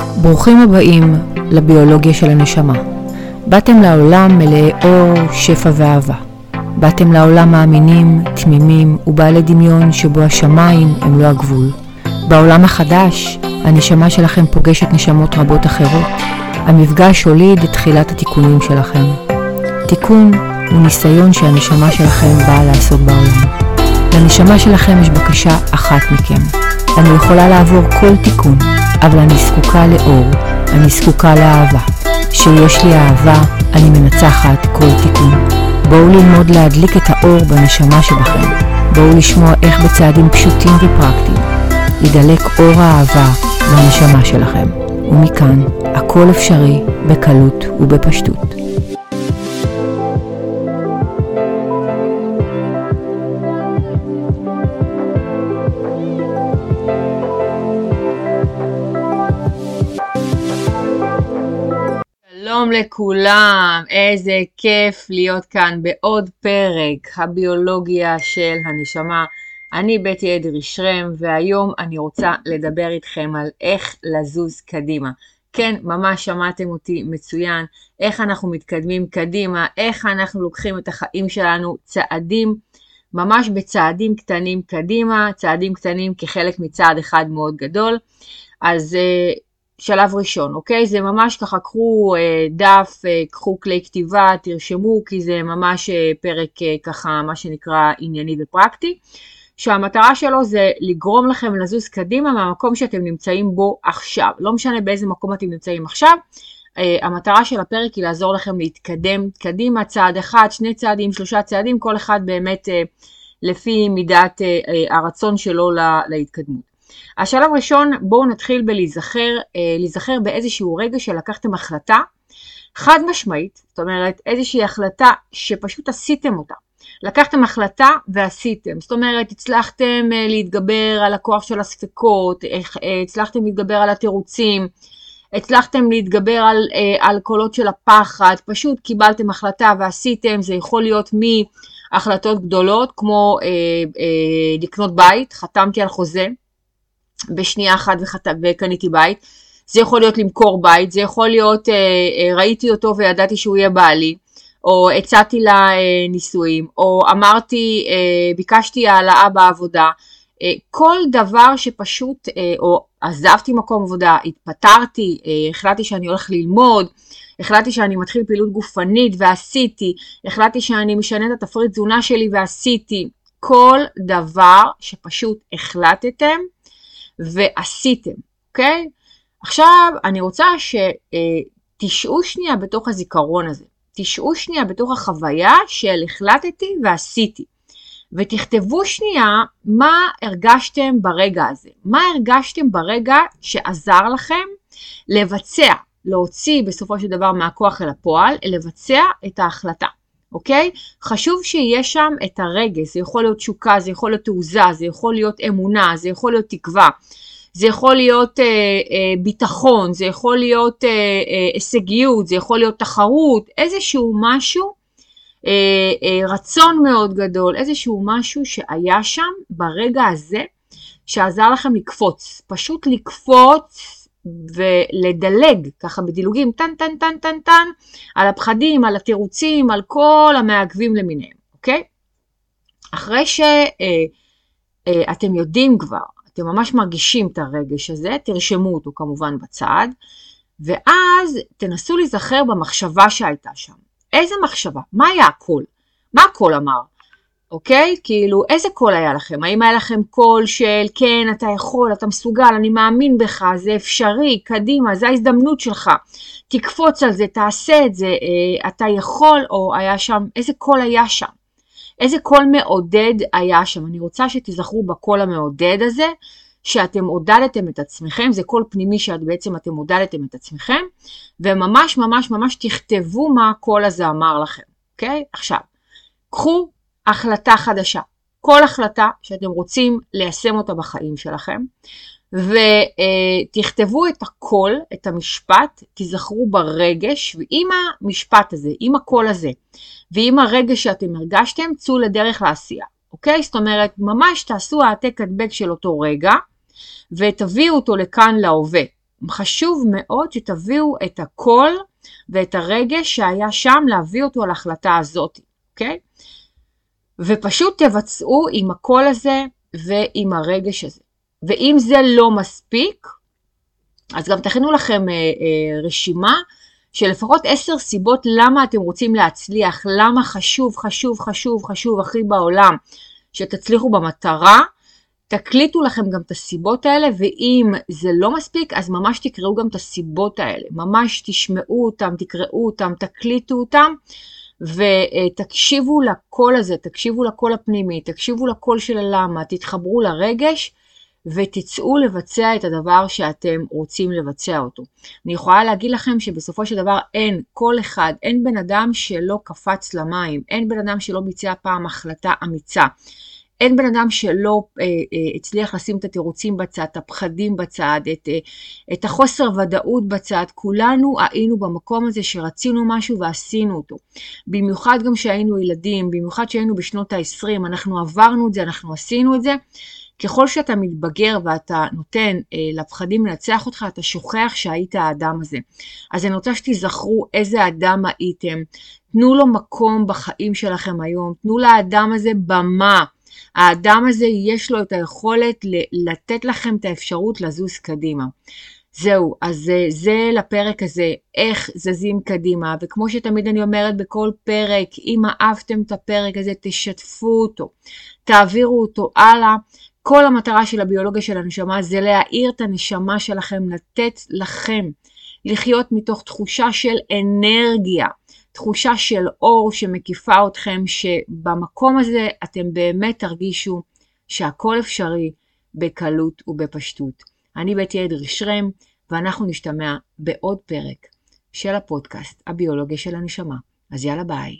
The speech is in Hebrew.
ברוכים הבאים לביולוגיה של הנשמה. באתם לעולם מלאי אור, שפע ואהבה. באתם לעולם מאמינים, תמימים ובעלי דמיון שבו השמיים הם לא הגבול. בעולם החדש, הנשמה שלכם פוגשת נשמות רבות אחרות. המפגש הוליד את תחילת התיקונים שלכם. תיקון הוא ניסיון שהנשמה שלכם באה לעשות בעולם. לנשמה שלכם יש בקשה אחת מכם. אני יכולה לעבור כל תיקון, אבל אני זקוקה לאור, אני זקוקה לאהבה. כשיש לי אהבה, אני מנצחת כל תיקון. בואו ללמוד להדליק את האור בנשמה שבכם. בואו לשמוע איך בצעדים פשוטים ופרקטיים ידלק אור האהבה לנשמה שלכם. ומכאן, הכל אפשרי בקלות ובפשטות. שלום לכולם, איזה כיף להיות כאן בעוד פרק, הביולוגיה של הנשמה. אני בטי אדרי שרם, והיום אני רוצה לדבר איתכם על איך לזוז קדימה. כן, ממש שמעתם אותי מצוין, איך אנחנו מתקדמים קדימה, איך אנחנו לוקחים את החיים שלנו צעדים, ממש בצעדים קטנים קדימה, צעדים קטנים כחלק מצעד אחד מאוד גדול. אז uh, שלב ראשון, אוקיי? זה ממש ככה, קחו אה, דף, אה, קחו כלי כתיבה, תרשמו, כי זה ממש אה, פרק אה, ככה, מה שנקרא ענייני ופרקטי, שהמטרה שלו זה לגרום לכם לזוז קדימה מהמקום שאתם נמצאים בו עכשיו. לא משנה באיזה מקום אתם נמצאים עכשיו, אה, המטרה של הפרק היא לעזור לכם להתקדם קדימה, צעד אחד, שני צעדים, שלושה צעדים, כל אחד באמת אה, לפי מידת אה, אה, הרצון שלו לה, להתקדמות. השלב הראשון, בואו נתחיל בלהיזכר, אה, להיזכר באיזשהו רגע שלקחתם החלטה חד משמעית, זאת אומרת איזושהי החלטה שפשוט עשיתם אותה. לקחתם החלטה ועשיתם, זאת אומרת הצלחתם אה, להתגבר על הכוח של הספקות, אה, הצלחתם להתגבר על התירוצים, הצלחתם להתגבר על, על קולות של הפחד, פשוט קיבלתם החלטה ועשיתם, זה יכול להיות מהחלטות גדולות כמו לקנות בית, חתמתי על חוזה, בשנייה אחת וחת... וקניתי בית. זה יכול להיות למכור בית, זה יכול להיות אה, אה, ראיתי אותו וידעתי שהוא יהיה בעלי, או הצעתי לה אה, נישואים, או אמרתי, ביקשתי העלאה בעבודה. כל דבר שפשוט, או עזבתי מקום עבודה, התפטרתי, החלטתי שאני הולך ללמוד, החלטתי שאני מתחיל פעילות גופנית ועשיתי, החלטתי שאני משנה את התפריט תזונה שלי ועשיתי, כל דבר שפשוט החלטתם, ועשיתם, אוקיי? עכשיו אני רוצה שתשעו שנייה בתוך הזיכרון הזה, תשעו שנייה בתוך החוויה של החלטתי ועשיתי, ותכתבו שנייה מה הרגשתם ברגע הזה, מה הרגשתם ברגע שעזר לכם לבצע, להוציא בסופו של דבר מהכוח אל הפועל, לבצע את ההחלטה. אוקיי? חשוב שיהיה שם את הרגש, זה יכול להיות תשוקה, זה יכול להיות תעוזה, זה יכול להיות אמונה, זה יכול להיות תקווה, זה יכול להיות אה, אה, ביטחון, זה יכול להיות אה, אה, הישגיות, זה יכול להיות תחרות, איזשהו משהו, אה, אה, רצון מאוד גדול, איזשהו משהו שהיה שם ברגע הזה שעזר לכם לקפוץ, פשוט לקפוץ ולדלג ככה בדילוגים טן טן טן טן טן על הפחדים, על התירוצים, על כל המעכבים למיניהם, אוקיי? אחרי שאתם אה, אה, יודעים כבר, אתם ממש מרגישים את הרגש הזה, תרשמו אותו כמובן בצד, ואז תנסו להיזכר במחשבה שהייתה שם. איזה מחשבה? מה היה הקול? מה הקול אמר? אוקיי? כאילו, איזה קול היה לכם? האם היה לכם קול של כן, אתה יכול, אתה מסוגל, אני מאמין בך, זה אפשרי, קדימה, זו ההזדמנות שלך, תקפוץ על זה, תעשה את זה, אה, אתה יכול, או היה שם, איזה קול היה שם? איזה קול מעודד היה שם? אני רוצה שתיזכרו בקול המעודד הזה, שאתם עודדתם את עצמכם, זה קול פנימי שבעצם אתם עודדתם את עצמכם, וממש ממש ממש תכתבו מה הקול הזה אמר לכם, אוקיי? עכשיו, קחו החלטה חדשה. כל החלטה שאתם רוצים ליישם אותה בחיים שלכם, ותכתבו את הכל, את המשפט, תיזכרו ברגש, ועם המשפט הזה, עם הקול הזה, ועם הרגש שאתם הרגשתם, צאו לדרך לעשייה, אוקיי? זאת אומרת, ממש תעשו העתק הדבק של אותו רגע, ותביאו אותו לכאן להווה. חשוב מאוד שתביאו את הקול ואת הרגש שהיה שם, להביא אותו להחלטה הזאת, אוקיי? ופשוט תבצעו עם הקול הזה ועם הרגש הזה. ואם זה לא מספיק, אז גם תכינו לכם אה, אה, רשימה של לפחות עשר סיבות למה אתם רוצים להצליח, למה חשוב, חשוב, חשוב, חשוב הכי בעולם שתצליחו במטרה. תקליטו לכם גם את הסיבות האלה, ואם זה לא מספיק, אז ממש תקראו גם את הסיבות האלה. ממש תשמעו אותם, תקראו אותם, תקליטו אותם, ותקשיבו לקול הזה, תקשיבו לקול הפנימי, תקשיבו לקול של הלמה, תתחברו לרגש, ותצאו לבצע את הדבר שאתם רוצים לבצע אותו. אני יכולה להגיד לכם שבסופו של דבר אין, כל אחד, אין בן אדם שלא קפץ למים, אין בן אדם שלא ביצע פעם החלטה אמיצה. אין בן אדם שלא אה, אה, הצליח לשים את התירוצים בצד, את הפחדים בצד, את, אה, את החוסר ודאות בצד. כולנו היינו במקום הזה שרצינו משהו ועשינו אותו. במיוחד גם כשהיינו ילדים, במיוחד כשהיינו בשנות ה-20, אנחנו עברנו את זה, אנחנו עשינו את זה. ככל שאתה מתבגר ואתה נותן אה, לפחדים לנצח אותך, אתה שוכח שהיית האדם הזה. אז אני רוצה שתיזכרו איזה אדם הייתם. תנו לו מקום בחיים שלכם היום, תנו לאדם הזה במה. האדם הזה יש לו את היכולת לתת לכם את האפשרות לזוז קדימה. זהו, אז זה, לפרק הזה, איך זזים קדימה, וכמו שתמיד אני אומרת בכל פרק, אם אהבתם את הפרק הזה, תשתפו אותו, תעבירו אותו הלאה. כל המטרה של הביולוגיה של הנשמה זה להאיר את הנשמה שלכם, לתת לכם לחיות מתוך תחושה של אנרגיה, תחושה של אור שמקיפה אתכם, שבמקום הזה אתם באמת תרגישו שהכל אפשרי בקלות ובפשטות. אני בית אדרי שרם, ואנחנו נשתמע בעוד פרק של הפודקאסט הביולוגיה של הנשמה. אז יאללה ביי.